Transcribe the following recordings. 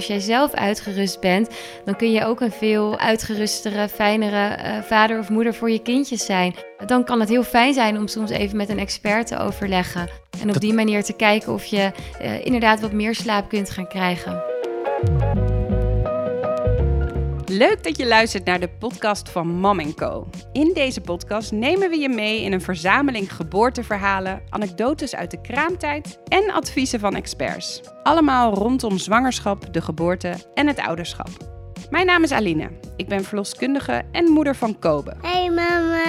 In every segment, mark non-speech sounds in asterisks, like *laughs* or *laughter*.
als jij zelf uitgerust bent, dan kun je ook een veel uitgerustere, fijnere eh, vader of moeder voor je kindjes zijn. Dan kan het heel fijn zijn om soms even met een expert te overleggen. En op die manier te kijken of je uh, inderdaad wat meer slaap kunt gaan krijgen. Leuk dat je luistert naar de podcast van Mam Co. In deze podcast nemen we je mee in een verzameling geboorteverhalen, anekdotes uit de kraamtijd en adviezen van experts. Allemaal rondom zwangerschap, de geboorte en het ouderschap. Mijn naam is Aline. Ik ben verloskundige en moeder van Kobe. Hey mama.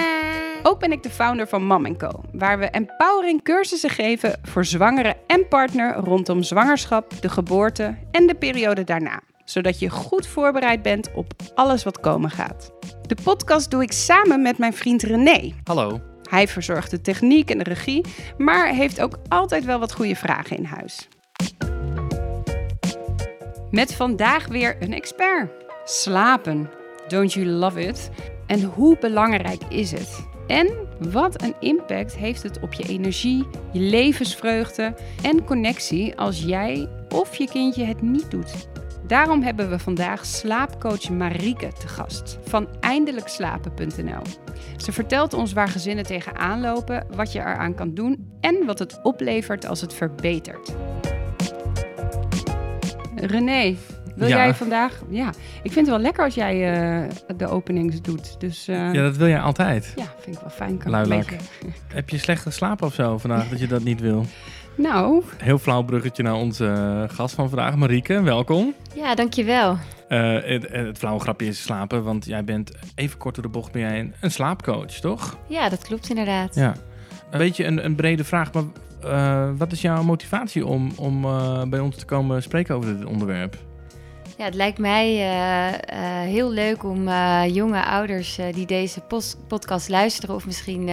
Ook ben ik de founder van Mam Co, waar we empowering cursussen geven voor zwangere en partner rondom zwangerschap, de geboorte en de periode daarna zodat je goed voorbereid bent op alles wat komen gaat. De podcast doe ik samen met mijn vriend René. Hallo. Hij verzorgt de techniek en de regie, maar heeft ook altijd wel wat goede vragen in huis. Met vandaag weer een expert. Slapen. Don't you love it? En hoe belangrijk is het? En wat een impact heeft het op je energie, je levensvreugde en connectie als jij of je kindje het niet doet? Daarom hebben we vandaag slaapcoach Marieke te gast van eindelijkslapen.nl. Ze vertelt ons waar gezinnen tegenaan lopen, wat je eraan kan doen en wat het oplevert als het verbetert. René, wil jij vandaag? Ja, ik vind het wel lekker als jij uh, de openings doet. Dus, uh, ja, dat wil jij altijd. Ja, vind ik wel fijn. Kan beetje... Heb je slecht geslapen of zo vandaag dat je dat niet wil? *laughs* Nou. Heel flauw bruggetje naar onze eh, gast van vandaag, Marieke. Welkom. Ja, dankjewel. Uh, het, het flauwe grapje is slapen, want jij bent even kort door de bocht ben jij een, een slaapcoach, toch? Ja, dat klopt inderdaad. Ja. Een beetje een, een brede vraag, maar uh, wat is jouw motivatie om, om bij ons te komen spreken over dit onderwerp? Ja, het lijkt mij uh, uh, heel leuk om uh, jonge ouders die deze podcast luisteren, of misschien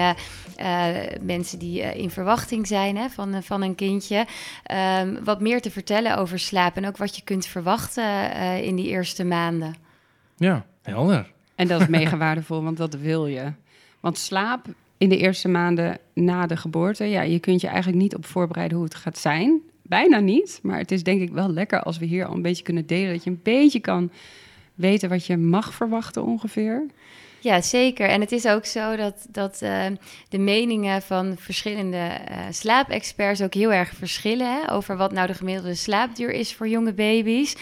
mensen die in verwachting zijn hè, van, van een kindje, um, wat meer te vertellen over slaap en ook wat je kunt verwachten in die eerste maanden. Ja, helder. En dat is *laughs* mega waardevol, want dat wil je. Want slaap in de eerste maanden na de geboorte, ja, je kunt je eigenlijk niet op voorbereiden hoe het gaat zijn bijna niet. Maar het is denk ik wel lekker als we hier al een beetje kunnen delen. Dat je een beetje kan weten wat je mag verwachten ongeveer. Ja, zeker. En het is ook zo dat, dat uh, de meningen van verschillende uh, slaapexperts ook heel erg verschillen hè, over wat nou de gemiddelde slaapduur is voor jonge baby's.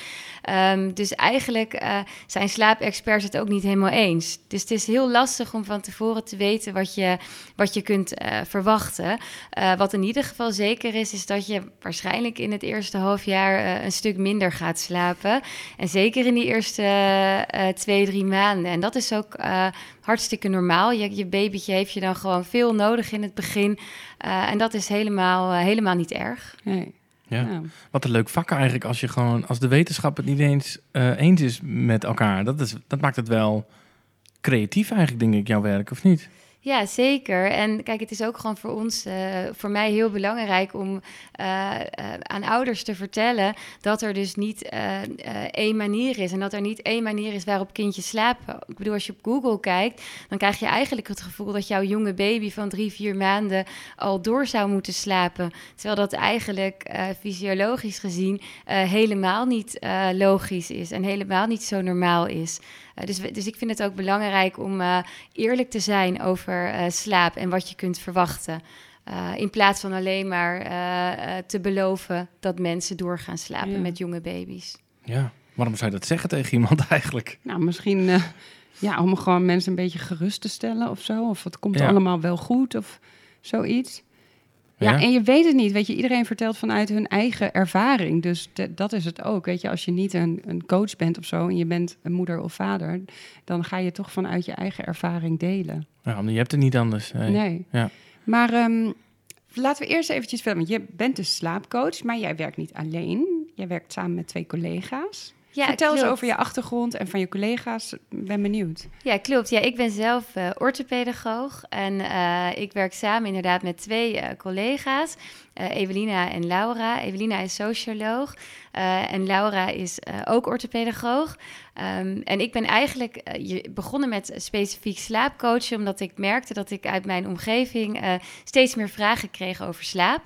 Um, dus eigenlijk uh, zijn slaapexperts het ook niet helemaal eens. Dus het is heel lastig om van tevoren te weten wat je, wat je kunt verwachten. wat in ieder geval zeker is, is dat je waarschijnlijk in het eerste half jaar een stuk minder gaat slapen. En zeker in die eerste twee, drie maanden. En dat is ook hartstikke normaal. Je, je babytje heeft je dan gewoon veel nodig in het begin. Uh, en dat is helemaal, uh, helemaal niet erg. Nee. Ja. ja. Wat een leuk vak eigenlijk als je gewoon als de wetenschap het niet eens uh, eens is met elkaar. Dat, is, dat maakt het wel creatief eigenlijk, denk ik, jouw werk, of niet? Ja, zeker. En kijk, het is ook gewoon voor ons, uh, voor mij heel belangrijk om uh, uh, aan ouders te vertellen dat er dus niet één manier is. En dat er niet één manier is waarop kindjes slapen. Ik bedoel, als je op Google kijkt, dan krijg je eigenlijk het gevoel dat jouw jonge baby van drie, vier maanden al door zou moeten slapen. Terwijl dat eigenlijk fysiologisch gezien helemaal niet logisch is en helemaal niet zo normaal is. Uh, dus, dus ik vind het ook belangrijk om uh, eerlijk te zijn over uh, slaap en wat je kunt verwachten. in plaats van alleen maar te beloven dat mensen doorgaan slapen ja. met jonge baby's. Ja, waarom zou je dat zeggen tegen iemand *laughs* eigenlijk? Nou, misschien ja, om gewoon mensen een beetje gerust te stellen of zo. Of het komt ja. allemaal wel goed of zoiets. Ja, ja, en je weet het niet. Weet je, iedereen vertelt vanuit hun eigen ervaring. Dus dat is het ook. Weet je, als je niet een, een coach bent of zo en je bent een moeder of vader, dan ga je toch vanuit je eigen ervaring delen. Ja, je hebt het niet anders. Nee. nee. Ja. Maar um, laten we eerst eventjes verder. Want je bent dus slaapcoach, maar jij werkt niet alleen. Jij werkt samen met twee collega's. Ja, Vertel klopt. eens over je achtergrond en van je collega's. Ben benieuwd. Ja, klopt. Ja, ik ben zelf uh, orthopedagoog en uh, ik werk samen inderdaad met twee uh, collega's, Evelina en Laura. Evelina is socioloog en Laura is ook orthopedagoog. Um, en ik ben eigenlijk begonnen met specifiek slaapcoachen, omdat ik merkte dat ik uit mijn omgeving steeds meer vragen kreeg over slaap.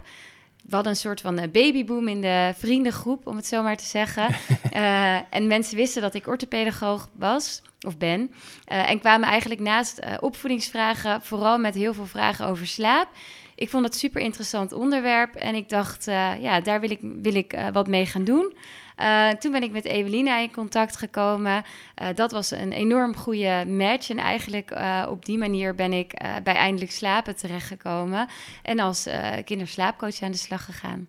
We hadden een soort van eh, babyboom in de vriendengroep, om het zo maar te zeggen. *laughs* Eh, en mensen wisten dat ik orthopedagoog was of ben. Eh, en kwamen eigenlijk naast opvoedingsvragen vooral met heel veel vragen over slaap. Ik vond het super interessant onderwerp en ik dacht, ja, daar wil ik, wil ik wat mee gaan doen. Eh, toen ben ik met Evelina in contact gekomen. Eh, dat was een enorm goede match. En eigenlijk eh, op die manier ben ik eh, bij Eindelijk Slapen terechtgekomen. En als eh kinderslaapcoach aan de slag gegaan.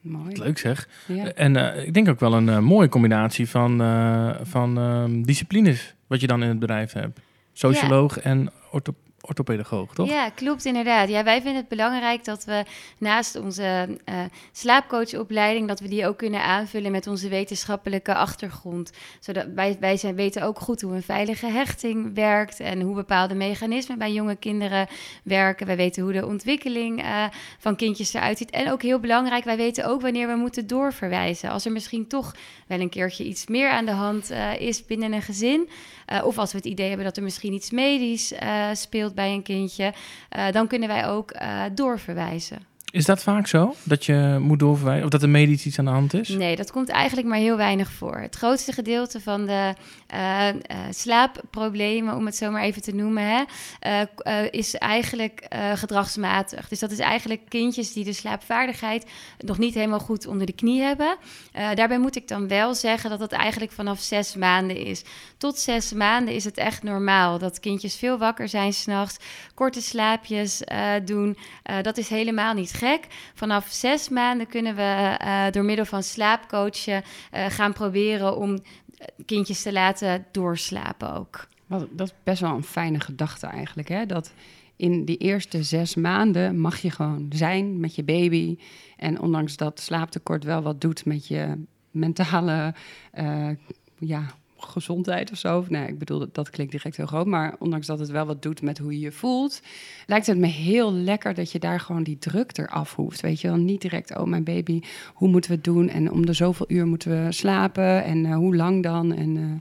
Mooi. Leuk zeg. Ja. En eh, ik denk ook wel een mooie combinatie van, eh, van ehm, disciplines wat je dan in het bedrijf hebt. Socioloog en ortho orthopedagoog, toch? Ja, klopt inderdaad. Ja, wij vinden het belangrijk dat we naast onze eh, slaapcoachopleiding, dat we die ook kunnen aanvullen met onze wetenschappelijke achtergrond. Zodat wij, wij zijn, weten ook goed hoe een veilige hechting werkt en hoe bepaalde mechanismen bij jonge kinderen werken. Wij weten hoe de ontwikkeling eh, van kindjes eruit ziet. En ook heel belangrijk, wij weten ook wanneer we moeten doorverwijzen. Als er misschien toch wel een keertje iets meer aan de hand eh, is binnen een gezin. Of als we het idee hebben dat er misschien iets medisch speelt bij een kindje, uh, dan kunnen wij ook doorverwijzen. Is dat vaak zo? Dat je moet doorverwijzen? Of dat er medisch iets aan de hand is? Nee, dat komt eigenlijk maar heel weinig voor. Het grootste gedeelte van de uh, uh, slaapproblemen, om het zo maar even te noemen, hè, uh, is eigenlijk gedragsmatig. Dus dat is eigenlijk kindjes die de slaapvaardigheid nog niet helemaal goed onder de knie hebben. daarbij moet ik dan wel zeggen dat dat eigenlijk vanaf zes maanden is. Tot zes maanden is het echt normaal dat kindjes veel wakker zijn s'nachts, korte slaapjes doen. dat is helemaal niet Vanaf zes maanden kunnen we uh, door middel van slaapcoachen uh, gaan proberen om kindjes te laten doorslapen ook. Dat is best wel een fijne gedachte eigenlijk. Hè? Dat in die eerste zes maanden mag je gewoon zijn met je baby. En ondanks dat slaaptekort wel wat doet met je mentale uh, ja, gezondheid of zo. Nee, ik bedoel, dat, klinkt direct heel groot. Maar ondanks dat het wel wat doet met hoe je je voelt, lijkt het me heel lekker dat je daar gewoon die druk eraf hoeft. Weet je wel, niet direct, oh mijn baby, hoe moeten we het doen? En om de zoveel uur moeten we slapen en uh, hoe lang dan? En uh,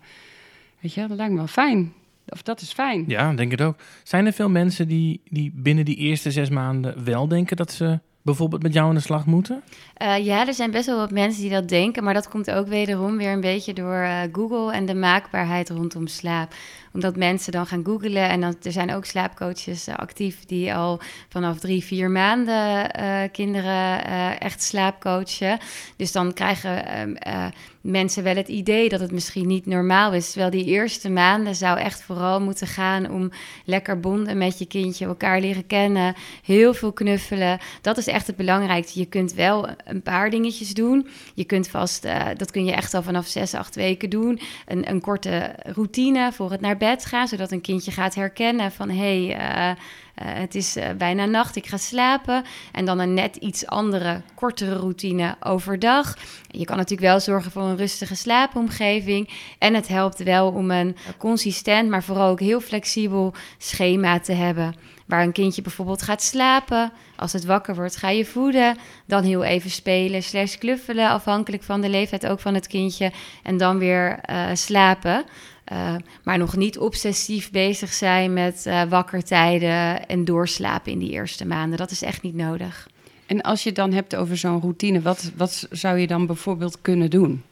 weet je, dat lijkt me wel fijn. Of dat is fijn. Ja, denk het ook. Zijn er veel mensen die, die binnen die eerste zes maanden wel denken dat ze bijvoorbeeld met jou aan de slag moeten? Uh, ja, er zijn best wel wat mensen die dat denken, maar dat komt ook wederom weer een beetje door uh, Google en de maakbaarheid rondom slaap. Omdat mensen dan gaan googlen en dan, er zijn ook slaapcoaches uh, actief die al vanaf drie, vier maanden kinderen echt slaapcoachen. Dus dan krijgen ehm, mensen wel het idee dat het misschien niet normaal is. Terwijl die eerste maanden zou echt vooral moeten gaan om lekker bonden met je kindje, elkaar leren kennen, heel veel knuffelen. Dat is echt het belangrijkste. Je kunt wel een paar dingetjes doen. Je kunt vast, dat kun je echt al vanaf zes, acht weken doen. Een, een korte routine voor het naar gaan, zodat een kindje gaat herkennen van hé, hey, uh, uh, het is uh, bijna nacht, ik ga slapen. En dan een net iets andere, kortere routine overdag. Je kan natuurlijk wel zorgen voor een rustige slaapomgeving. En het helpt wel om een consistent, maar vooral ook heel flexibel schema te hebben. Waar een kindje bijvoorbeeld gaat slapen. Als het wakker wordt, ga je voeden. Dan heel even spelen, slash kluffelen, afhankelijk van de leeftijd ook van het kindje. En dan weer slapen. Uh, maar nog niet obsessief bezig zijn met uh, wakkertijden en doorslapen in die eerste maanden. Dat is echt niet nodig. En als je het dan hebt over zo'n routine, wat, wat zou je dan bijvoorbeeld kunnen doen?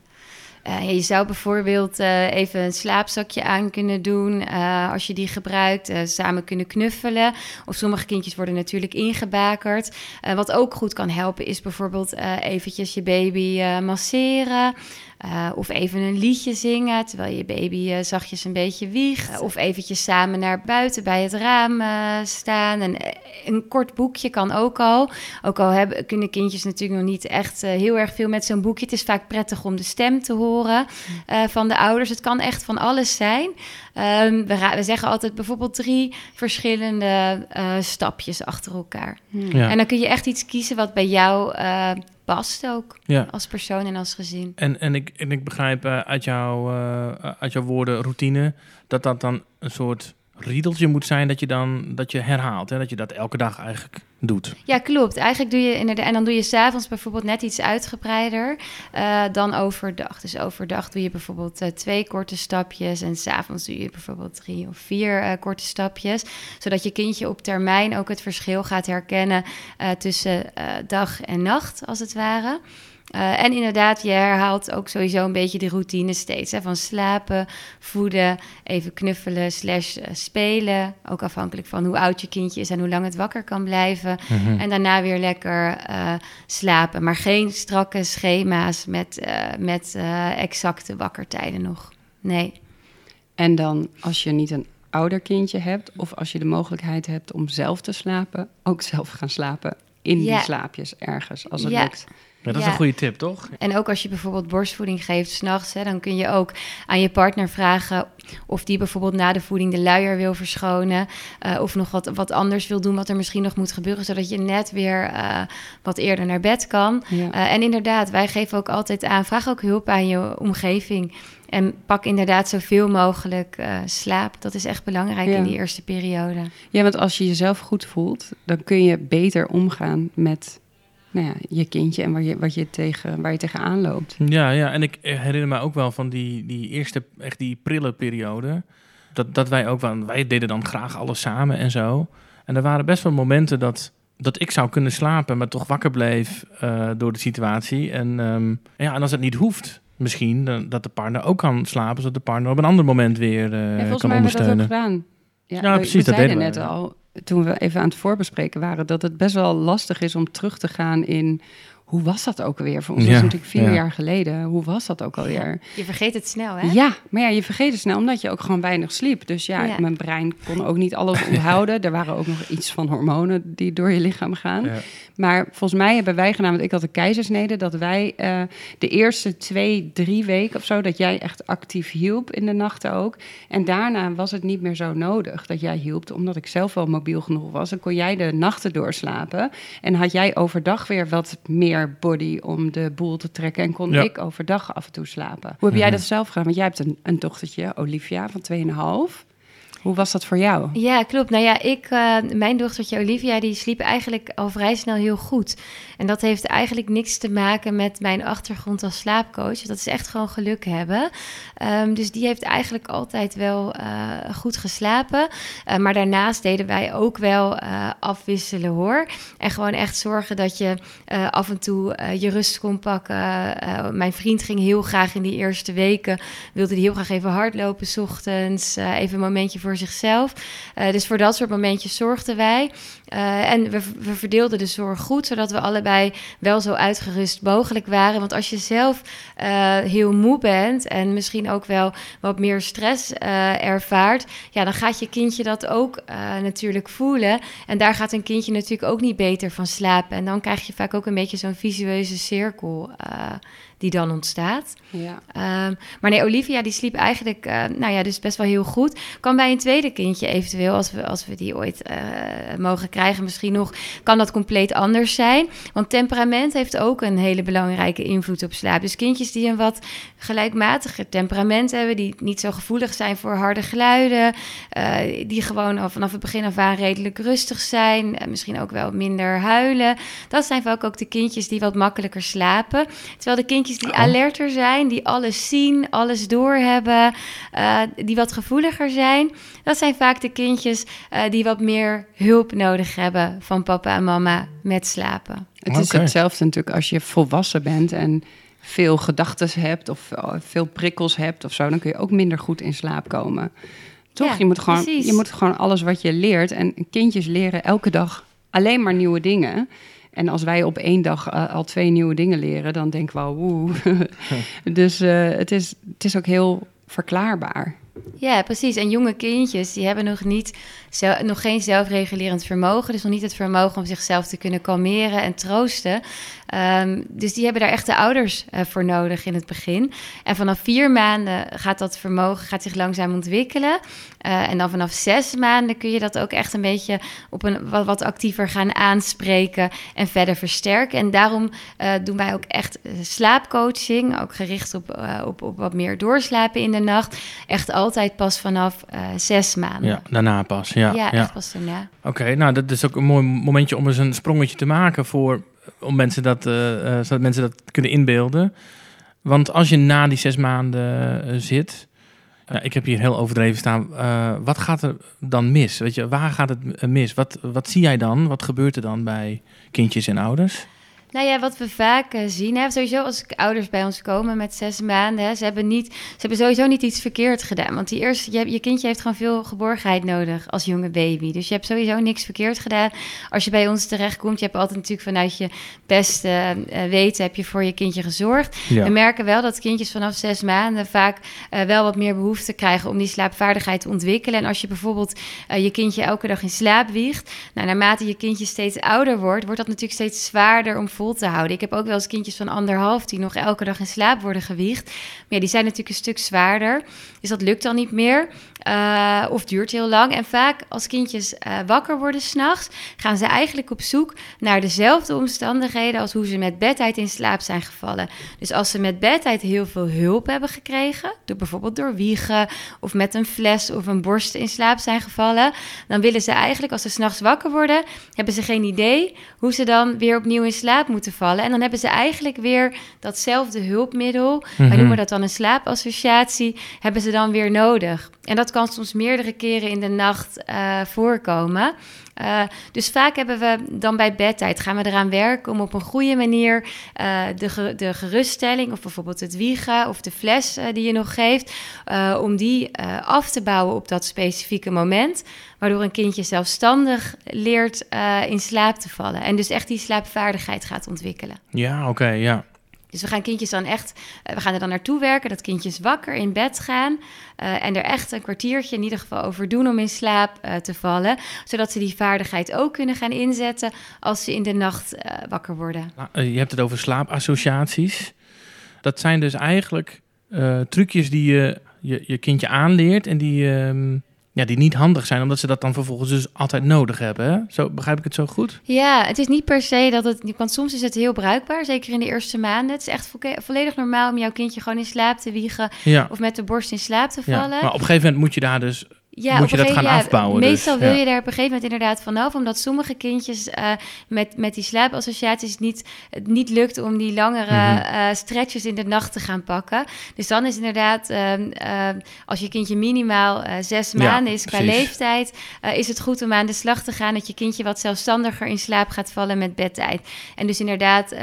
Uh, je zou bijvoorbeeld uh, even een slaapzakje aan kunnen doen uh, als je die gebruikt. samen kunnen knuffelen. Of sommige kindjes worden natuurlijk ingebakerd. wat ook goed kan helpen is bijvoorbeeld eventjes je baby masseren. Uh, of even een liedje zingen terwijl je baby uh, zachtjes een beetje wiegt. Uh, of eventjes samen naar buiten bij het raam staan. En een kort boekje kan ook al. Ook al hebben, kunnen kindjes natuurlijk nog niet echt heel erg veel met zo'n boekje. Het is vaak prettig om de stem te horen van de ouders. Het kan echt van alles zijn. Um, we, we, zeggen altijd bijvoorbeeld drie verschillende stapjes achter elkaar. Ja. En dan kun je echt iets kiezen wat bij jou past ook ja. als persoon en als gezin. En, en, ik, en ik begrijp uh, uit, jou, uh, uit jouw woorden routine dat dat dan een soort riedeltje moet zijn dat je dan dat je herhaalt. Hè? Dat je dat elke dag eigenlijk doet. Ja, klopt. Eigenlijk doe je inderdaad. En dan doe je s'avonds bijvoorbeeld net iets uitgebreider uh, dan overdag. Dus overdag doe je bijvoorbeeld uh, twee korte stapjes. En s'avonds doe je bijvoorbeeld drie of vier uh, korte stapjes. Zodat je kindje op termijn ook het verschil gaat herkennen tussen dag en nacht, als het ware. Uh, en inderdaad, je herhaalt ook sowieso een beetje de routine steeds. Hè, van slapen, voeden, even knuffelen, slash uh, spelen. Ook afhankelijk van hoe oud je kindje is en hoe lang het wakker kan blijven. Mm -hmm. En daarna weer lekker uh, slapen. Maar geen strakke schema's met, met exacte wakkertijden nog. Nee. En dan als je niet een ouder kindje hebt... of als je de mogelijkheid hebt om zelf te slapen... ook zelf gaan slapen in ja. die slaapjes ergens, als het ja. lukt. Ja, dat is Ja. een goede tip, toch? En ook als je bijvoorbeeld borstvoeding geeft s'nachts, dan kun je ook aan je partner vragen of die bijvoorbeeld na de voeding de luier wil verschonen. eh, of nog wat, wat anders wil doen wat er misschien nog moet gebeuren, zodat je net weer eh, wat eerder naar bed kan. Ja. Eh, en inderdaad, wij geven ook altijd aan, vraag ook hulp aan je omgeving. En pak inderdaad zoveel mogelijk eh, slaap. Dat is echt belangrijk Ja. in die eerste periode. Ja, want als je jezelf goed voelt, dan kun je beter omgaan met nou ja, je kindje en waar je, wat je tegen, waar je tegenaan loopt. Ja, ja, en ik herinner me ook wel van die, die eerste, echt die prille periode. Dat, dat wij ook, wel, wij deden dan graag alles samen en zo. En er waren best wel momenten dat, dat ik zou kunnen slapen, maar toch wakker bleef eh, door de situatie. En, ehm, ja, en als het niet hoeft, misschien, dan, dat de partner ook kan slapen, zodat de partner op een ander moment weer eh, Ja, volgens kan mij hebben we dat ook ondersteunen. gedaan. Ja, Ja, we- precies, We dat deden we. net al, toen we even aan het voorbespreken waren, dat het best wel lastig is om terug te gaan in... Hoe was dat ook alweer? Voor ons was Ja, het natuurlijk vier ja. jaar geleden. Hoe was dat ook alweer? *laughs* Je vergeet het snel, hè? Ja, maar ja, je vergeet het snel omdat je ook gewoon weinig sliep. Dus ja, Ja. mijn brein kon ook niet alles *laughs* onthouden. er waren ook nog iets van hormonen die door je lichaam gaan. Ja. Maar volgens mij hebben wij gedaan, want ik had een keizersnede, dat wij eh, de eerste twee, drie weken of zo, dat jij echt actief hielp in de nachten ook. En daarna was het niet meer zo nodig dat jij hielp, omdat ik zelf wel mobiel genoeg was. Dan kon jij de nachten doorslapen. En had jij overdag weer wat meer body om de boel te trekken. En kon Ja. ik overdag af en toe slapen. Hoe heb jij Mhm. dat zelf gedaan? Want jij hebt een, een dochtertje, Olivia, van 2,5. Hoe was dat voor jou? Ja, klopt. Nou ja, ik, eh, mijn dochtertje Olivia, die sliep eigenlijk al vrij snel heel goed. En dat heeft eigenlijk niks te maken met mijn achtergrond als slaapcoach. Dat is echt gewoon geluk hebben. Ehm, dus die heeft eigenlijk altijd wel eh, goed geslapen. Eh, maar daarnaast deden wij ook wel afwisselen hoor. En gewoon echt zorgen dat je af en toe je rust kon pakken. Mijn vriend ging heel graag in die eerste weken, wilde hij heel graag even hardlopen 's ochtends. even een momentje voor zichzelf. Eh, dus voor dat soort momentjes zorgden wij. Eh, en we, we verdeelden de zorg goed, zodat we allebei wel zo uitgerust mogelijk waren. Want als je zelf eh, heel moe bent en misschien ook wel wat meer stress eh, ervaart, ja, dan gaat je kindje dat ook natuurlijk voelen. En daar gaat een kindje natuurlijk ook niet beter van slapen. En dan krijg je vaak ook een beetje zo'n visueuze cirkel die dan ontstaat. Ja. Ehm, maar nee, Olivia die sliep eigenlijk, nou ja, dus best wel heel goed. Kan bij een tweede kindje eventueel, als we, als we die ooit mogen krijgen, misschien nog, kan dat compleet anders zijn. Want temperament heeft ook een hele belangrijke invloed op slaap. Dus kindjes die een wat gelijkmatiger temperament hebben, die niet zo gevoelig zijn voor harde geluiden, eh, die gewoon al vanaf het begin af aan redelijk rustig zijn, en misschien ook wel minder huilen. Dat zijn vaak ook de kindjes die wat makkelijker slapen. Terwijl de kindjes die Oh. alerter zijn, die alles zien, alles doorhebben, eh die wat gevoeliger zijn, dat zijn vaak de kindjes eh, die wat meer hulp nodig hebben van papa en mama met slapen. Het is hetzelfde natuurlijk als je volwassen bent en veel gedachten hebt of eh, veel prikkels hebt of zo, dan kun je ook minder goed in slaap komen. Toch? Ja, je, moet gewoon, precies. je moet gewoon alles wat je leert. En kindjes leren elke dag alleen maar nieuwe dingen. En als wij op één dag eh, al twee nieuwe dingen leren, dan denken we al, woe. *laughs* dus eh, het, is, het is ook heel verklaarbaar. Ja, precies. En jonge kindjes, die hebben nog, niet, nog geen zelfregulerend vermogen. Dus nog niet het vermogen om zichzelf te kunnen kalmeren en troosten. Ehm, dus die hebben daar echt de ouders eh, voor nodig in het begin. En vanaf vier maanden gaat dat vermogen gaat zich langzaam ontwikkelen. Eh, en dan vanaf zes maanden kun je dat ook echt een beetje op een wat, actiever gaan aanspreken en verder versterken. En daarom eh, doen wij ook echt slaapcoaching, ook gericht op, op, op wat meer doorslapen in de nacht. Echt altijd pas vanaf zes maanden. Ja, daarna pas. Ja, ja, echt pas daarna. Oké, nou dat is ook een mooi momentje om eens een sprongetje te maken voor om mensen dat, uh, zodat mensen dat kunnen inbeelden. Want als je na die zes maanden zit, ja, ik heb hier heel overdreven staan. wat gaat er dan mis? Weet je, waar gaat het mis? Wat, wat zie jij dan? Wat gebeurt er dan bij kindjes en ouders? Nou ja, wat we vaak uh, zien, hè, sowieso als ouders bij ons komen met zes maanden, hè, ze, hebben niet, ze hebben sowieso niet iets verkeerd gedaan. Want die eerste, je, je kindje heeft gewoon veel geborgenheid nodig als jonge baby. Dus je hebt sowieso niks verkeerd gedaan. Als je bij ons terechtkomt, je hebt altijd natuurlijk vanuit je beste uh, weten, heb je voor je kindje gezorgd. We merken wel dat kindjes vanaf zes maanden vaak uh, wel wat meer behoefte krijgen om die slaapvaardigheid te ontwikkelen. En als je bijvoorbeeld je kindje elke dag in slaap wiegt, nou, naarmate je kindje steeds ouder wordt, wordt dat natuurlijk steeds zwaarder om te houden. Ik heb ook wel eens kindjes van anderhalf die nog elke dag in slaap worden gewiegd. Maar ja, die zijn natuurlijk een stuk zwaarder. Dus dat lukt dan niet meer. Uh, of duurt heel lang. En vaak als kindjes uh, wakker worden s'nachts, gaan ze eigenlijk op zoek naar dezelfde omstandigheden als hoe ze met bedtijd in slaap zijn gevallen. Dus als ze met bedtijd heel veel hulp hebben gekregen, door bijvoorbeeld door wiegen of met een fles of een borst in slaap zijn gevallen, dan willen ze eigenlijk als ze s'nachts wakker worden, hebben ze geen idee hoe ze dan weer opnieuw in slaap moeten vallen. En dan hebben ze eigenlijk weer datzelfde hulpmiddel, wij mhm. noemen dat dan een slaapassociatie, hebben ze dan weer nodig. En dat kan soms meerdere keren in de nacht uh, voorkomen. Uh, dus vaak hebben we dan bij bedtijd gaan we eraan werken om op een goede manier uh, de, de geruststelling, of bijvoorbeeld het wiegen of de fles die je nog geeft, om die af te bouwen op dat specifieke moment. Waardoor een kindje zelfstandig leert in slaap te vallen. En dus echt die slaapvaardigheid gaat ontwikkelen. Ja, oké, ja. Dus we gaan kindjes dan echt, uh, we gaan er dan naartoe werken, dat kindjes wakker in bed gaan uh, en er echt een kwartiertje in ieder geval over doen om in slaap uh, te vallen, zodat ze die vaardigheid ook kunnen gaan inzetten als ze in de nacht wakker worden. Nou, je hebt het over slaapassociaties. Dat zijn dus eigenlijk trucjes die je, je, je kindje aanleert en die ehm, ja, die niet handig zijn, omdat ze dat dan vervolgens dus altijd nodig hebben. Hè? Zo, begrijp ik het zo goed? Ja, het is niet per se dat het... Want soms is het heel bruikbaar, zeker in de eerste maanden. Het is echt volledig normaal om jouw kindje gewoon in slaap te wiegen... of met de borst in slaap te vallen. Ja, maar op een gegeven moment moet je daar dus ja, moet je dat gaan afbouwen. Meestal dus. wil je daar op een gegeven moment inderdaad vanaf, omdat sommige kindjes uh, met, met die slaapassociaties niet, het niet lukt om die langere mm uh, stretches in de nacht te gaan pakken. Dus dan is inderdaad, uh, als je kindje minimaal zes maanden is qua leeftijd, is het goed om aan de slag te gaan dat je kindje wat zelfstandiger in slaap gaat vallen met bedtijd. En dus inderdaad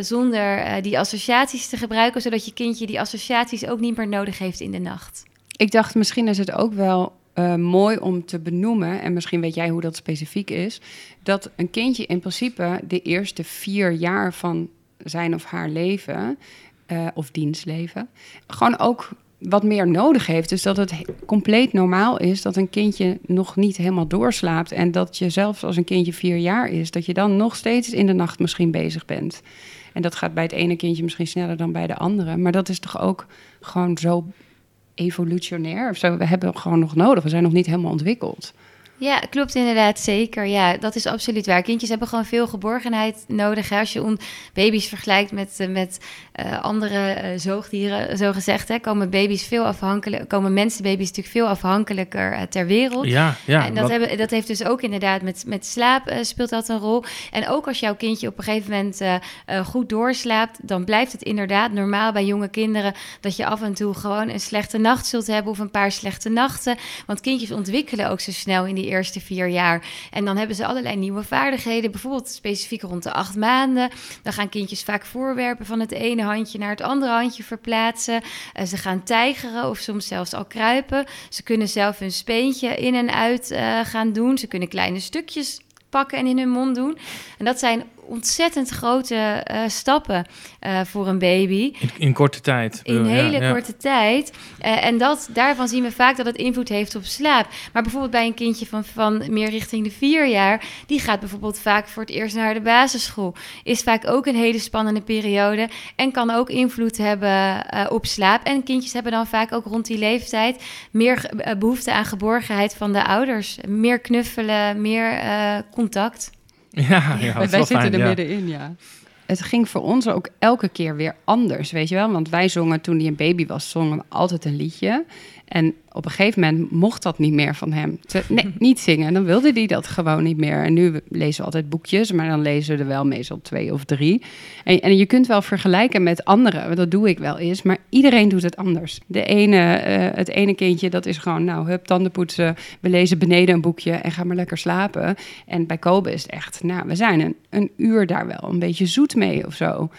zonder die associaties te gebruiken, zodat je kindje die associaties ook niet meer nodig heeft in de nacht. Ik dacht, misschien is het ook wel uh, mooi om te benoemen, en misschien weet jij hoe dat specifiek is, dat een kindje in principe de eerste vier jaar van zijn of haar leven, uh, of dienstleven, gewoon ook wat meer nodig heeft. Dus dat het compleet normaal is dat een kindje nog niet helemaal doorslaapt. En dat je zelfs als een kindje vier jaar is, dat je dan nog steeds in de nacht misschien bezig bent. En dat gaat bij het ene kindje misschien sneller dan bij de andere. Maar dat is toch ook gewoon zo evolutionair of zo. We hebben gewoon nog nodig. We zijn nog niet helemaal ontwikkeld. Ja, klopt inderdaad, zeker. Ja, dat is absoluut waar. Kindjes hebben gewoon veel geborgenheid nodig. Als je baby's vergelijkt met, uh, met uh, andere uh, zoogdieren, zo gezegd, hè, komen baby's veel afhankelijk, komen mensenbaby's natuurlijk veel afhankelijker ter wereld. Ja, ja. En dat, hebben, dat heeft dus ook inderdaad met, met slaap speelt dat een rol. En ook als jouw kindje op een gegeven moment goed doorslaapt, dan blijft het inderdaad normaal bij jonge kinderen dat je af en toe gewoon een slechte nacht zult hebben of een paar slechte nachten. Want kindjes ontwikkelen ook zo snel in die eerste vier jaar. En dan hebben ze allerlei nieuwe vaardigheden, bijvoorbeeld specifiek rond de acht maanden. Dan gaan kindjes vaak voorwerpen van het ene handje naar het andere handje verplaatsen. Uh, ze gaan tijgeren of soms zelfs al kruipen. Ze kunnen zelf hun speentje in en uit uh, gaan doen. Ze kunnen kleine stukjes pakken en in hun mond doen. En dat zijn ontzettend grote uh, stappen uh, voor een baby. In, in korte tijd. In hele ja, korte tijd. Uh, en dat, daarvan zien we vaak dat het invloed heeft op slaap. Maar bijvoorbeeld bij een kindje van, van meer richting de vier jaar... die gaat bijvoorbeeld vaak voor het eerst naar de basisschool. Is vaak ook een hele spannende periode... en kan ook invloed hebben op slaap. En kindjes hebben dan vaak ook rond die leeftijd... meer behoefte aan geborgenheid van de ouders. Meer knuffelen, meer contact. *laughs* Ja, ja wij zitten er middenin, ja. het ging voor ons ook elke keer weer anders, weet je wel? Want wij zongen toen hij een baby was, zongen we altijd een liedje. En op een gegeven moment mocht dat niet meer van hem. Te, nee, *laughs* niet zingen. Dan wilde hij dat gewoon niet meer. En nu lezen we altijd boekjes, maar dan lezen we er wel meestal twee of drie. En, en je kunt wel vergelijken met anderen. Dat doe ik wel eens. Maar iedereen doet het anders. De ene, uh, het ene kindje, dat is gewoon, nou, hup, tanden poetsen. We lezen beneden een boekje en gaan maar lekker slapen. En bij Kobe is het echt, nou, we zijn een, een uur daar wel een beetje zoet mee of zo.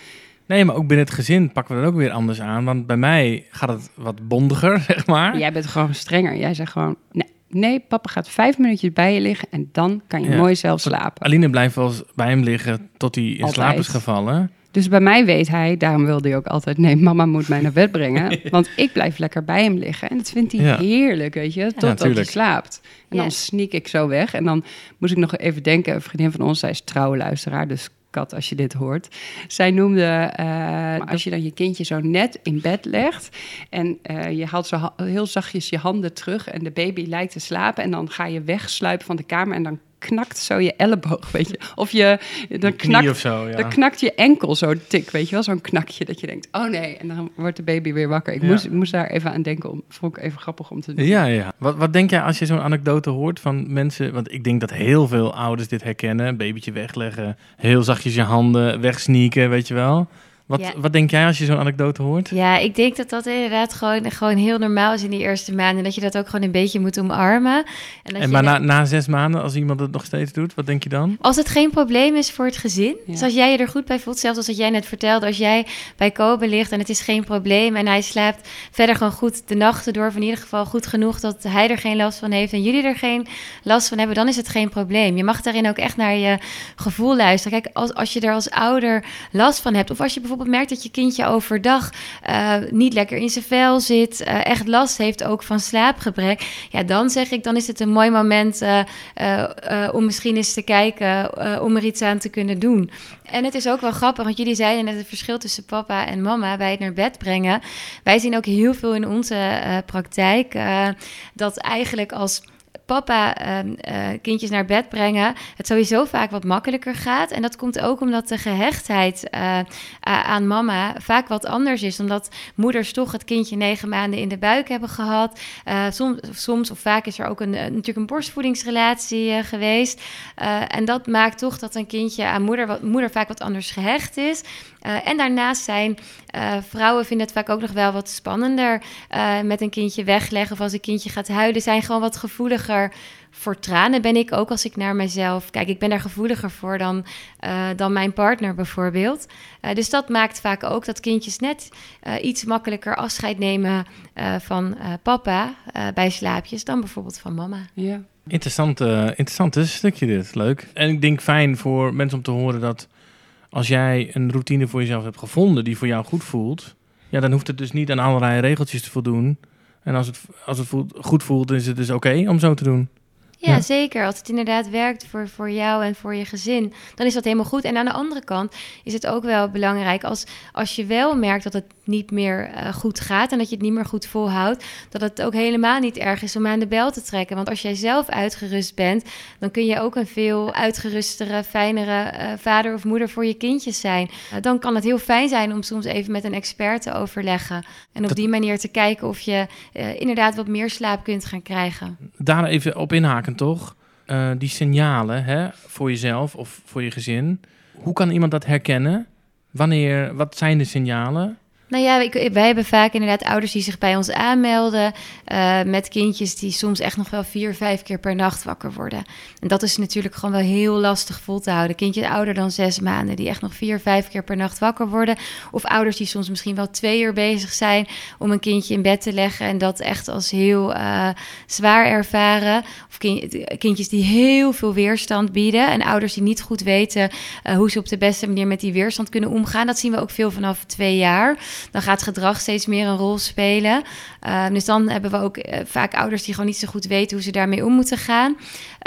Nee, maar ook binnen het gezin pakken we dat ook weer anders aan. Want bij mij gaat het wat bondiger, *laughs* zeg maar. Jij bent gewoon strenger. Jij zegt gewoon, nee, nee papa gaat vijf minuutjes bij je liggen en dan kan je mooi zelf slapen. Aline blijft wel eens bij hem liggen tot hij in altijd. slaap is gevallen. Dus bij mij weet hij, daarom wilde hij ook altijd, nee, mama moet mij naar bed brengen. *laughs* want ik blijf lekker bij hem liggen. En dat vindt hij heerlijk, weet je, totdat ja, hij slaapt. En dan sneak ik zo weg. En dan moest ik nog even denken, een vriendin van ons, zij is trouwe luisteraar, dus als je dit hoort. Zij noemde, uh, als je dan je kindje zo net in bed legt en uh, je haalt zo heel zachtjes je handen terug en de baby lijkt te slapen en dan ga je wegsluipen van de kamer en dan knakt zo je elleboog, weet je. Of je, dan knakt, of zo, ja. dan knakt je enkel zo tik, weet je wel. Zo'n knakje dat je denkt, oh nee. En dan wordt de baby weer wakker. Ik, moest, ik moest daar even aan denken. Om, vond ik even grappig om te doen. Ja, ja. Wat, wat denk jij als je zo'n anekdote hoort van mensen... Want ik denk dat heel veel ouders dit herkennen. babytje wegleggen, heel zachtjes je handen wegsneaken, weet je wel. Wat, wat denk jij als je zo'n anekdote hoort? Ja, ik denk dat dat inderdaad gewoon, gewoon heel normaal is in die eerste maanden. Dat je dat ook gewoon een beetje moet omarmen. En, dat en maar na, na zes maanden, als iemand het nog steeds doet, wat denk je dan? Als het geen probleem is voor het gezin. Ja. Dus als jij je er goed bij voelt, zelfs als wat jij net vertelde. Als jij bij Kobe ligt en het is geen probleem. En hij slaapt verder gewoon goed de nachten door. Of in ieder geval goed genoeg dat hij er geen last van heeft. En jullie er geen last van hebben, dan is het geen probleem. Je mag daarin ook echt naar je gevoel luisteren. Kijk, als, als je er als ouder last van hebt. Of als je bijvoorbeeld bijvoorbeeld merkt dat je kindje overdag uh, niet lekker in zijn vel zit, uh, echt last heeft ook van slaapgebrek, ja, dan zeg ik, dan is het een mooi moment uh, om misschien eens te kijken om er iets aan te kunnen doen. En het is ook wel grappig, want jullie zeiden net het verschil tussen papa en mama bij het naar bed brengen. Wij zien ook heel veel in onze praktijk dat eigenlijk als papa ehm, eh, kindjes naar bed brengen, het sowieso vaak wat makkelijker gaat. En dat komt ook omdat de gehechtheid uh, aan mama vaak wat anders is. Omdat moeders toch het kindje negen maanden in de buik hebben gehad. Uh, soms, soms of vaak is er ook een, natuurlijk een borstvoedingsrelatie geweest. en dat maakt toch dat een kindje aan moeder, moeder vaak wat anders gehecht is. Uh, en daarnaast zijn uh, vrouwen vinden het vaak ook nog wel wat spannender uh, met een kindje wegleggen of als een kindje gaat huilen, zijn gewoon wat gevoeliger voor tranen ben ik ook als ik naar mezelf kijk. Ik ben daar gevoeliger voor dan, dan mijn partner bijvoorbeeld. dus dat maakt vaak ook dat kindjes net iets makkelijker afscheid nemen van papa bij slaapjes dan bijvoorbeeld van mama. Ja. Interessant, interessant stukje dit, leuk. En ik denk fijn voor mensen om te horen dat als jij een routine voor jezelf hebt gevonden die voor jou goed voelt, ja, dan hoeft het dus niet aan allerlei regeltjes te voldoen. En als het, als het voelt, goed voelt, is het dus oké om zo te doen. Ja, zeker. Als het inderdaad werkt voor, voor jou en voor je gezin, dan is dat helemaal goed. En aan de andere kant is het ook wel belangrijk als, als je wel merkt dat het niet meer uh, goed gaat en dat je het niet meer goed volhoudt, dat het ook helemaal niet erg is om aan de bel te trekken. Want als jij zelf uitgerust bent, dan kun je ook een veel uitgerustere, fijnere uh, vader of moeder voor je kindjes zijn. Uh, dan kan het heel fijn zijn om soms even met een expert te overleggen en op die manier te kijken of je inderdaad wat meer slaap kunt gaan krijgen. Daar even op inhaken, toch? die signalen hè, voor jezelf of voor je gezin. Hoe kan iemand dat herkennen? Wanneer, wat zijn de signalen? Nou ja, wij hebben vaak inderdaad ouders die zich bij ons aanmelden uh, met kindjes die soms echt nog wel vier, vijf keer per nacht wakker worden. En dat is natuurlijk gewoon wel heel lastig vol te houden. Kindjes ouder dan zes maanden die echt nog vier, vijf keer per nacht wakker worden. Of ouders die soms misschien wel twee uur bezig zijn om een kindje in bed te leggen en dat echt als heel uh, zwaar ervaren. Of kindjes die heel veel weerstand bieden en ouders die niet goed weten uh, hoe ze op de beste manier met die weerstand kunnen omgaan. Dat zien we ook veel vanaf twee jaar. Dan gaat gedrag steeds meer een rol spelen. Uh, dus dan hebben we ook uh, vaak ouders die gewoon niet zo goed weten hoe ze daarmee om moeten gaan.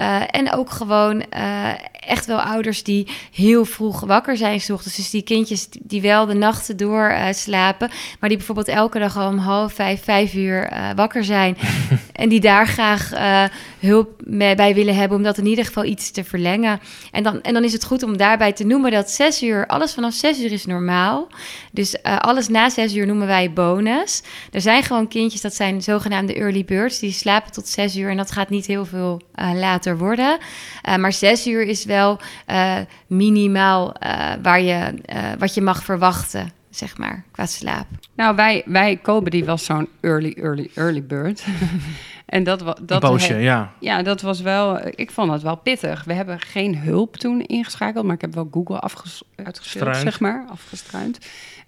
Uh, en ook gewoon echt wel ouders die heel vroeg wakker zijn s ochtends. Dus die kindjes die wel de nachten door slapen, maar die bijvoorbeeld elke dag al om half vijf, vijf uur wakker zijn. *laughs* en die daar graag hulp mee, bij willen hebben om dat in ieder geval iets te verlengen. En dan, en dan is het goed om daarbij te noemen dat zes uur, alles vanaf zes uur is normaal. Dus alles na zes uur noemen wij bonus. Er zijn gewoon kindjes, dat zijn zogenaamde early birds, die slapen tot zes uur en dat gaat niet heel veel uh, later worden. Uh, maar zes uur is wel uh, minimaal waar je, wat je mag verwachten zeg maar, qua slaap. Nou, wij, wij Kobe, die was zo'n early, early, early bird. *laughs* en dat, was dat Een poosje, ja. Ja, dat was wel, ik vond het wel pittig. We hebben geen hulp toen ingeschakeld, maar ik heb wel Google afges uitgesteld, zeg maar, afgestruind.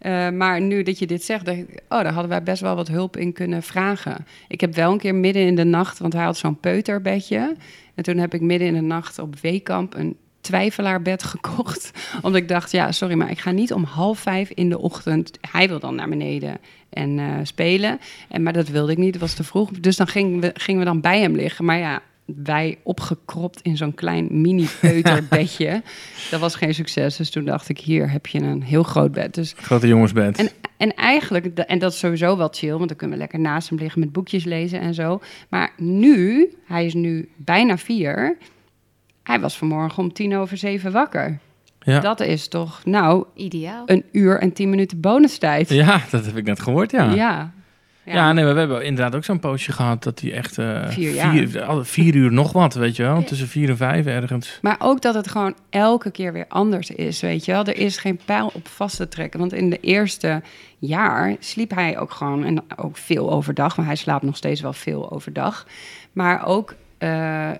Uh, maar nu dat je dit zegt, dacht ik, oh, daar hadden wij best wel wat hulp in kunnen vragen. Ik heb wel een keer midden in de nacht, want hij had zo'n peuterbedje. En toen heb ik midden in de nacht op Weekamp een twijfelaarbed *laughs* gekocht. Omdat ik dacht, ja, sorry, maar ik ga niet om half vijf in de ochtend. Hij wil dan naar beneden en uh, spelen. En, maar dat wilde ik niet, het was te vroeg. Dus dan gingen we, gingen we dan bij hem liggen. Maar ja, wij opgekropt in zo'n klein mini peuterbedje. *laughs* dat was geen succes. Dus toen dacht ik, hier heb je een heel groot bed. Dus, Grote jongensbed. En, en eigenlijk, en dat is sowieso wel chill, want dan kunnen we lekker naast hem liggen met boekjes lezen en zo. Maar nu, hij is nu bijna vier, hij was vanmorgen om tien over zeven wakker. Ja. Dat is toch, nou, ideaal. Een uur en tien minuten bonustijd. Ja, dat heb ik net gehoord, ja. Ja, ja, nee, we hebben inderdaad ook zo'n poosje gehad dat hij echt uh, vier, vier, vier, uur nog wat, weet je wel, tussen vier en vijf ergens. Maar ook dat het gewoon elke keer weer anders is, weet je wel. Er is geen pijl op vast te trekken, want in de eerste jaar sliep hij ook gewoon, en ook veel overdag, maar hij slaapt nog steeds wel veel overdag. Maar ook uh,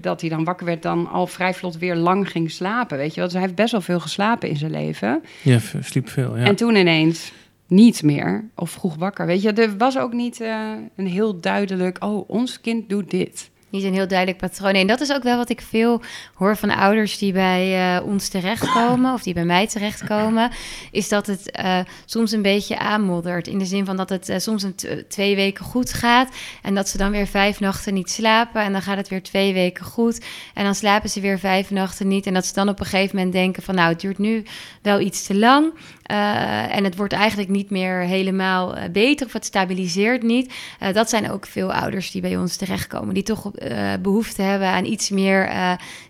dat hij dan wakker werd, dan al vrij vlot weer lang ging slapen. Weet je wel, dus hij heeft best wel veel geslapen in zijn leven. Ja, sliep veel. Ja. En toen ineens niet meer of vroeg wakker. Weet je, er was ook niet uh, een heel duidelijk, oh, ons kind doet dit. Niet een heel duidelijk patroon. En dat is ook wel wat ik veel hoor van ouders die bij uh, ons terechtkomen, of die bij mij terechtkomen, is dat het uh, soms een beetje aanmoddert. In de zin van dat het uh, soms een twee weken goed gaat en dat ze dan weer vijf nachten niet slapen en dan gaat het weer twee weken goed en dan slapen ze weer vijf nachten niet en dat ze dan op een gegeven moment denken van nou, het duurt nu wel iets te lang. En het wordt eigenlijk niet meer helemaal beter of het stabiliseert niet. Dat zijn ook veel ouders die bij ons terechtkomen, die toch behoefte hebben aan iets meer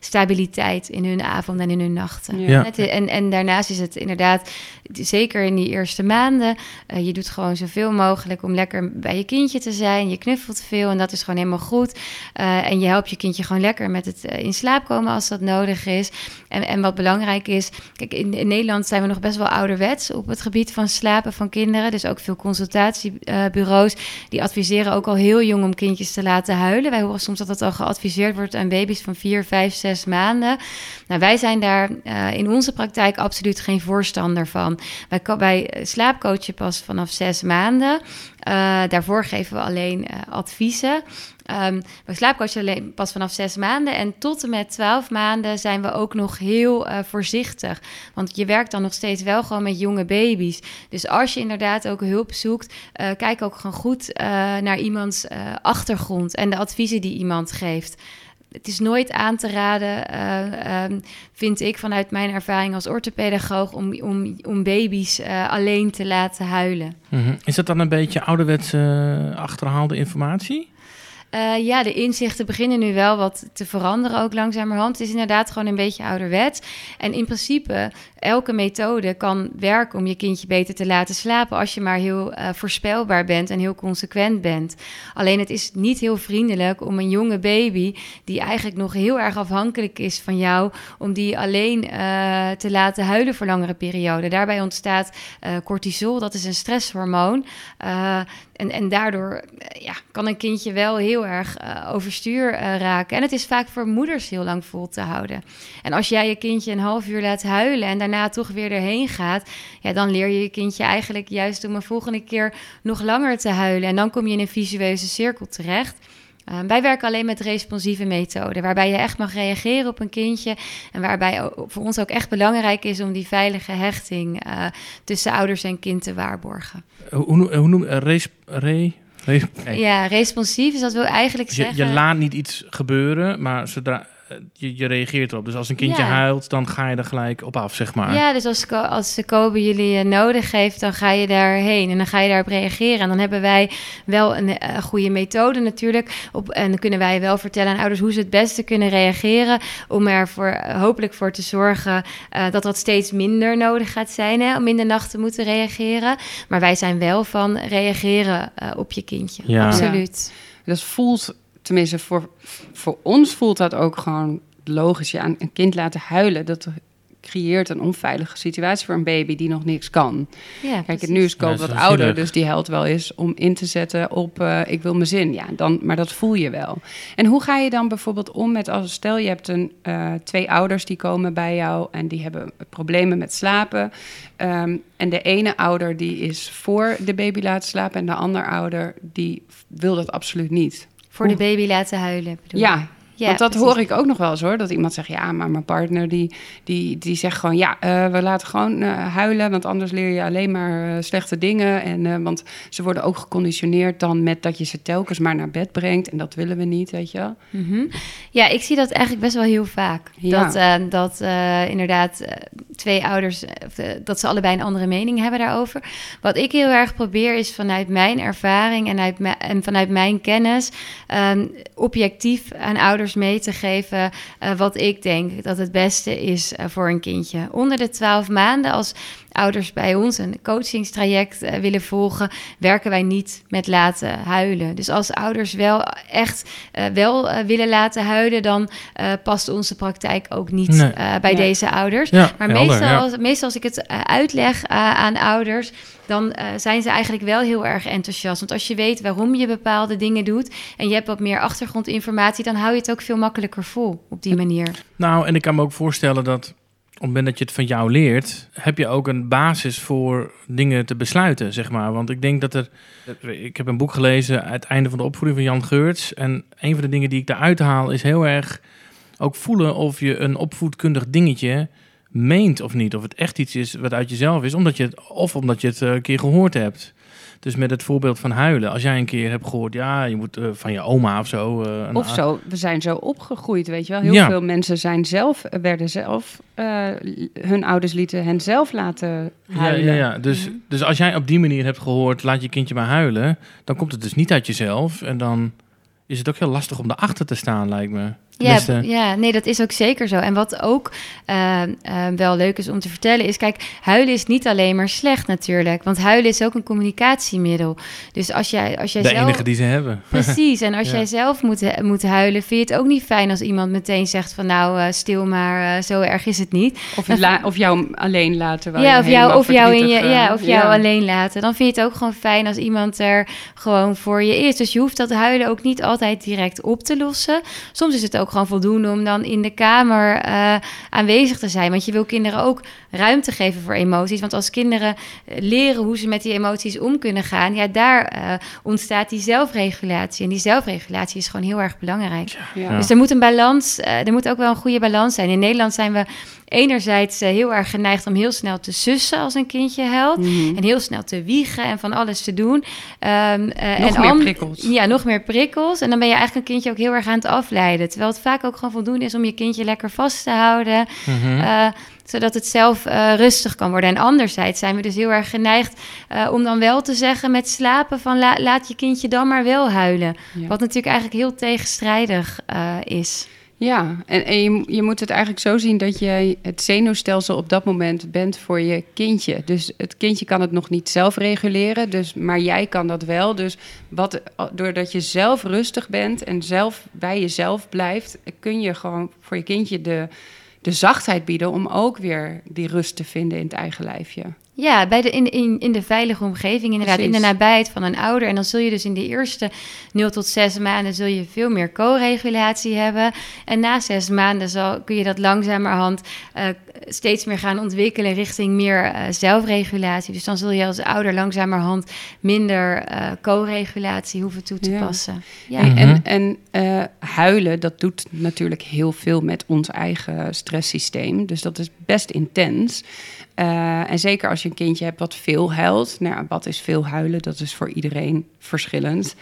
stabiliteit in hun avond en in hun nachten. Ja. En, en daarnaast is het inderdaad, zeker in die eerste maanden, je doet gewoon zoveel mogelijk om lekker bij je kindje te zijn. Je knuffelt veel en dat is gewoon helemaal goed. en je helpt je kindje gewoon lekker met het in slaap komen als dat nodig is. En, en wat belangrijk is, kijk, in, in Nederland zijn we nog best wel ouderwets op het gebied van slapen van kinderen. Dus ook veel consultatiebureaus die adviseren ook al heel jong om kindjes te laten huilen. Wij horen soms dat dat al geadviseerd wordt aan baby's van 4, 5, 6 maanden. Nou, wij zijn daar uh, in onze praktijk absoluut geen voorstander van. Wij, wij slaapcoachen pas vanaf 6 maanden. Uh, daarvoor geven we alleen adviezen. Um, we slaapcoachen alleen pas vanaf zes maanden. En tot en met twaalf maanden zijn we ook nog heel voorzichtig. Want je werkt dan nog steeds wel gewoon met jonge baby's. Dus als je inderdaad ook hulp zoekt, kijk ook gewoon goed naar iemands achtergrond en de adviezen die iemand geeft. Het is nooit aan te raden, um, vind ik vanuit mijn ervaring als orthopedagoog, om, om, om baby's alleen te laten huilen. Mm -hmm. Is dat dan een beetje ouderwetse achterhaalde informatie? Uh, ja, de inzichten beginnen nu wel wat te veranderen, ook langzamerhand. Het is inderdaad gewoon een beetje ouderwet. En in principe, elke methode kan werken om je kindje beter te laten slapen. als je maar heel uh, voorspelbaar bent en heel consequent bent. Alleen het is niet heel vriendelijk om een jonge baby. die eigenlijk nog heel erg afhankelijk is van jou. om die alleen uh, te laten huilen voor langere perioden. Daarbij ontstaat cortisol, dat is een stresshormoon. En, en daardoor ja, kan een kindje wel heel erg overstuur raken. En het is vaak voor moeders heel lang vol te houden. En als jij je kindje een half uur laat huilen en daarna toch weer erheen gaat, ja, dan leer je je kindje eigenlijk juist om een volgende keer nog langer te huilen. En dan kom je in een visueuze cirkel terecht. Uh, wij werken alleen met responsieve methoden, waarbij je echt mag reageren op een kindje. En waarbij voor ons ook echt belangrijk is om die veilige hechting uh, tussen ouders en kind te waarborgen. Hoe, hoe noem je res, re, re, Ja, responsief is dat wil eigenlijk dus je, zeggen. Je laat niet iets gebeuren, maar zodra je, je, reageert erop. Dus als een kindje huilt, dan ga je er gelijk op af, zeg maar. Ja, dus als, als Kobe jullie uh, nodig heeft, dan ga je daarheen en dan ga je daarop reageren. En dan hebben wij wel een uh, goede methode natuurlijk. Op, en dan kunnen wij wel vertellen aan ouders hoe ze het beste kunnen reageren. Om er voor, uh, hopelijk voor te zorgen dat dat steeds minder nodig gaat zijn. Hè, om in de nacht te moeten reageren. Maar wij zijn wel van reageren op je kindje. Ja. Absoluut. Ja. Dat voelt tenminste voor, voor ons voelt dat ook gewoon logisch. Je aan een kind laten huilen, dat creëert een onveilige situatie voor een baby die nog niks kan. Ja, Kijk, nu is Koop wat ouder, dus die helpt wel eens om in te zetten op uh, ik wil mijn zin. Ja, dan, maar dat voel je wel. En hoe ga je dan bijvoorbeeld om met als stel je hebt een, uh, twee ouders die komen bij jou en die hebben problemen met slapen. Um, en de ene ouder die is voor de baby laten slapen en de andere ouder die wil dat absoluut niet. Voor de baby laten huilen. Bedoel ja, ja, Want dat hoor ik ook nog wel eens hoor. Dat iemand zegt, ja, maar mijn partner die, die, die zegt gewoon... ja, uh, we laten gewoon uh, huilen, want anders leer je alleen maar uh, slechte dingen. En, want ze worden ook geconditioneerd dan met dat je ze telkens maar naar bed brengt. En dat willen we niet, weet je wel. Mm -hmm. Ja, ik zie dat eigenlijk best wel heel vaak. Ja. Dat, dat inderdaad twee ouders, dat ze allebei een andere mening hebben daarover. Wat ik heel erg probeer is vanuit mijn ervaring en, uit en vanuit mijn kennis... Um, objectief aan ouders mee te geven uh, wat ik denk dat het beste is uh, voor een kindje. Onder de twaalf maanden, als ouders bij ons een coachingstraject uh, willen volgen, werken wij niet met laten huilen. Dus als ouders wel echt wel willen laten huilen, dan past onze praktijk ook niet nee. bij ja. deze ouders. Ja, maar helder, meestal, ja. als, meestal als ik het uitleg aan ouders dan uh, zijn ze eigenlijk wel heel erg enthousiast. Want als je weet waarom je bepaalde dingen doet en je hebt wat meer achtergrondinformatie, dan hou je het ook veel makkelijker vol op die manier. Nou, en ik kan me ook voorstellen dat het moment dat je het van jou leert, heb je ook een basis voor dingen te besluiten, zeg maar. Want ik denk dat er. Ik heb een boek gelezen, Het einde van de opvoeding van Jan Geurts. En een van de dingen die ik daaruit haal is heel erg ook voelen of je een opvoedkundig dingetje meent of niet. Of het echt iets is wat uit jezelf is, omdat je het, of omdat je het een keer gehoord hebt. Dus met het voorbeeld van huilen. Als jij een keer hebt gehoord, ja, je moet uh, van je oma of zo. Uh, of zo, we zijn zo opgegroeid, weet je wel. Heel ja. veel mensen zijn zelf, werden zelf, uh, hun ouders lieten hen zelf laten huilen. Ja, ja, ja. Dus, mm-hmm. dus als jij op die manier hebt gehoord, laat je kindje maar huilen, dan komt het dus niet uit jezelf. En dan is het ook heel lastig om erachter te staan, lijkt me. Ja, ja, nee, dat is ook zeker zo. En wat ook uh, uh, wel leuk is om te vertellen is, kijk, huilen is niet alleen maar slecht natuurlijk, want huilen is ook een communicatiemiddel. Dus als jij, als jij de zelf... enige die ze hebben. *laughs* Precies. En als ja. jij zelf moet, moet huilen, vind je het ook niet fijn als iemand meteen zegt van, nou, uh, stil maar, zo erg is het niet. Of, la of jou alleen laten. Ja, of jou, of jou in je, ja, of jou alleen laten. Dan vind je het ook gewoon fijn als iemand er gewoon voor je is. Dus je hoeft dat huilen ook niet altijd direct op te lossen. Soms is het ook gewoon voldoende om dan in de kamer uh, aanwezig te zijn. Want je wil kinderen ook ruimte geven voor emoties. Want als kinderen leren hoe ze met die emoties om kunnen gaan, ja, daar uh, ontstaat die zelfregulatie. En die zelfregulatie is gewoon heel erg belangrijk. Ja. Dus er moet een balans, uh, er moet ook wel een goede balans zijn. In Nederland zijn we enerzijds uh, heel erg geneigd om heel snel te sussen als een kindje huilt. Mm -hmm. En heel snel te wiegen en van alles te doen. Um, uh, nog en meer prikkels. Ja, nog meer prikkels. En dan ben je eigenlijk een kindje ook heel erg aan het afleiden. Terwijl het vaak ook gewoon voldoende is om je kindje lekker vast te houden. Mm -hmm. uh, zodat het zelf uh, rustig kan worden. En anderzijds zijn we dus heel erg geneigd uh, om dan wel te zeggen met slapen van la laat je kindje dan maar wel huilen. Ja. Wat natuurlijk eigenlijk heel tegenstrijdig uh, is. Ja, en, je, je, moet het eigenlijk zo zien dat jij het zenuwstelsel op dat moment bent voor je kindje. Dus het kindje kan het nog niet zelf reguleren, dus, maar jij kan dat wel. Dus wat, doordat je zelf rustig bent en zelf bij jezelf blijft, kun je gewoon voor je kindje de, de zachtheid bieden om ook weer die rust te vinden in het eigen lijfje. Ja, bij de, in, in, in de veilige omgeving, inderdaad, Precies. in de nabijheid van een ouder. En dan zul je dus in de eerste 0 tot 6 maanden zul je veel meer co-regulatie hebben. En na zes maanden zal, kun je dat langzamerhand uh, steeds meer gaan ontwikkelen richting meer uh, zelfregulatie. Dus dan zul je als ouder langzamerhand minder uh, co-regulatie hoeven toe te passen. Ja. En, en, en uh, huilen, dat doet natuurlijk heel veel met ons eigen stresssysteem. Dus dat is best intens. En zeker als je een kindje hebt wat veel huilt. Nou, wat is veel huilen? Dat is voor iedereen verschillend.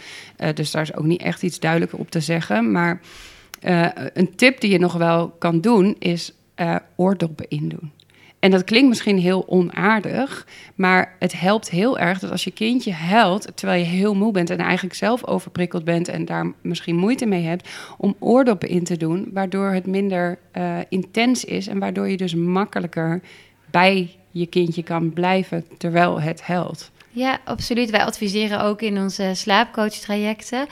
dus daar is ook niet echt iets duidelijker op te zeggen. Maar een tip die je nog wel kan doen is oordoppen in doen. En dat klinkt misschien heel onaardig, maar het helpt heel erg dat als je kindje huilt terwijl je heel moe bent en eigenlijk zelf overprikkeld bent en daar misschien moeite mee hebt, om oordoppen in te doen, waardoor het minder intens is en waardoor je dus makkelijker bij je kindje kan blijven terwijl het huilt. Ja, absoluut. Wij adviseren ook in onze slaapcoach-trajecten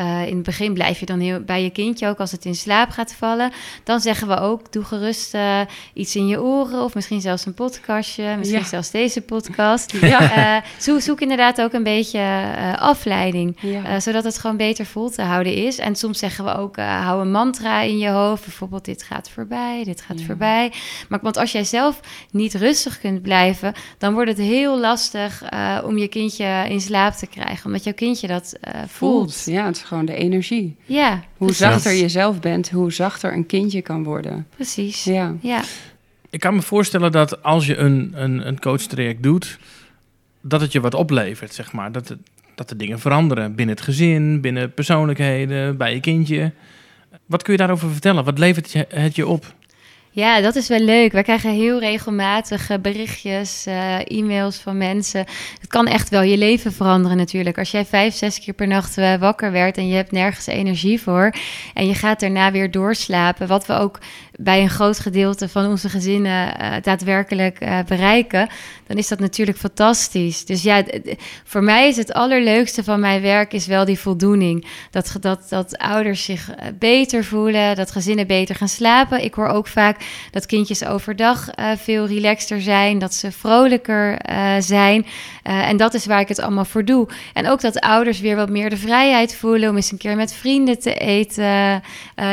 uh, in het begin blijf je dan heel bij je kindje ook als het in slaap gaat vallen. Dan zeggen we ook: doe gerust uh, iets in je oren of misschien zelfs een podcastje, misschien zelfs deze podcast. *laughs* Ja. Uh, zoek, zoek, inderdaad ook een beetje afleiding, zodat het gewoon beter vol te houden is. En soms zeggen we ook: hou een mantra in je hoofd, bijvoorbeeld: dit gaat voorbij, dit gaat voorbij. Maar want als jij zelf niet rustig kunt blijven, dan wordt het heel lastig om je kindje in slaap te krijgen, omdat jouw kindje dat voelt. Ja, het gewoon de energie. Ja. Hoe zachter je zelf bent, hoe zachter een kindje kan worden. Precies. Ja. ja. Ik kan me voorstellen dat als je een, een, een coachtraject doet, dat het je wat oplevert, zeg maar. Dat, het, dat de dingen veranderen binnen het gezin, binnen persoonlijkheden, bij je kindje. Wat kun je daarover vertellen? Wat levert het je op? Ja, dat is wel leuk. Wij krijgen heel regelmatig berichtjes, uh, e-mails van mensen. Het kan echt wel je leven veranderen natuurlijk. Als jij vijf, zes keer per nacht uh, wakker werd en je hebt nergens energie voor... en je gaat daarna weer doorslapen, wat we ook bij een groot gedeelte van onze gezinnen uh, daadwerkelijk bereiken... dan is dat natuurlijk fantastisch. Dus ja, voor mij is het allerleukste van mijn werk is wel die voldoening. Dat, dat, dat ouders zich beter voelen, dat gezinnen beter gaan slapen. Ik hoor ook vaak dat kindjes overdag veel relaxter zijn, dat ze vrolijker zijn. En dat is waar ik het allemaal voor doe. En ook dat ouders weer wat meer de vrijheid voelen om eens een keer met vrienden te eten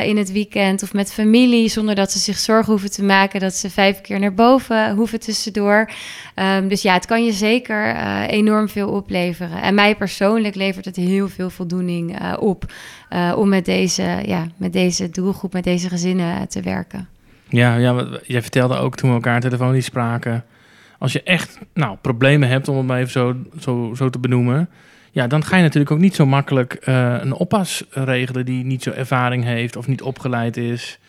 in het weekend of met familie, zonder dat ze zich zorgen hoeven te maken dat ze vijf keer naar boven hoeven tussendoor. Um, dus ja, het kan je zeker enorm veel opleveren. En mij persoonlijk levert het heel veel voldoening op om met deze, ja, met deze doelgroep, met deze gezinnen te werken. Ja, ja, jij vertelde ook toen we elkaar telefonisch spraken. Als je echt nou, problemen hebt, om het maar even zo, zo, zo te benoemen. Ja, dan ga je natuurlijk ook niet zo makkelijk een oppas regelen die niet zo ervaring heeft of niet opgeleid is.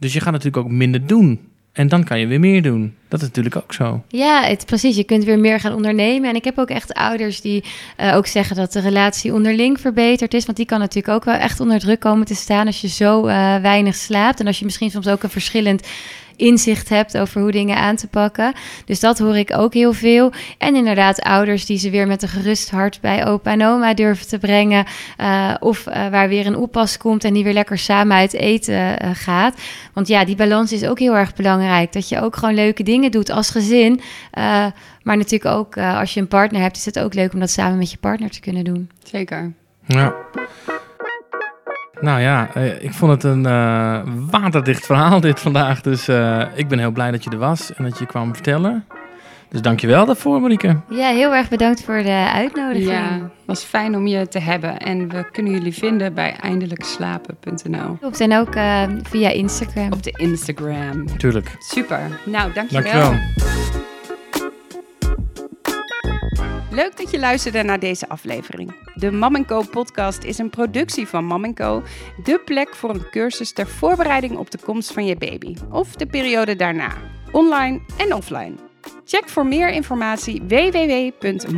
Dus je gaat natuurlijk ook minder doen. En dan kan je weer meer doen. Dat is natuurlijk ook zo. Ja, het, precies. Je kunt weer meer gaan ondernemen. En ik heb ook echt ouders die uh, ook zeggen dat de relatie onderling verbeterd is. Want die kan natuurlijk ook wel echt onder druk komen te staan als je zo uh, weinig slaapt. En als je misschien soms ook een verschillend inzicht hebt over hoe dingen aan te pakken. Dus dat hoor ik ook heel veel. En inderdaad, ouders die ze weer met een gerust hart bij opa en oma durven te brengen. Uh, of uh, waar weer een oppas komt en die weer lekker samen uit eten uh, gaat. Want ja, die balans is ook heel erg belangrijk. Dat je ook gewoon leuke dingen doet als gezin. maar natuurlijk ook als je een partner hebt, is het ook leuk om dat samen met je partner te kunnen doen. Zeker. Ja. Nou ja, eh, ik vond het een uh, waterdicht verhaal dit vandaag. Dus uh, ik ben heel blij dat je er was en dat je kwam vertellen. Dus dankjewel daarvoor, Marieke. Ja, heel erg bedankt voor de uitnodiging. Ja, het was fijn om je te hebben. En we kunnen jullie vinden bij eindelijkslapen.nl. Op zijn ook uh, via Instagram. Op de Instagram. Tuurlijk. Super. Nou, dankjewel. Dankjewel. Leuk dat je luisterde naar deze aflevering. De Mam Co podcast is een productie van Mam Co, de plek voor een cursus ter voorbereiding op de komst van je baby of de periode daarna, online en offline. Check voor meer informatie www.momco.nl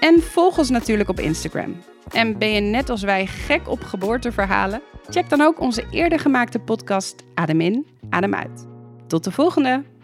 en volg ons natuurlijk op Instagram. En ben je net als wij gek op geboorteverhalen? Check dan ook onze eerder gemaakte podcast Adem in, Adem uit. Tot de volgende!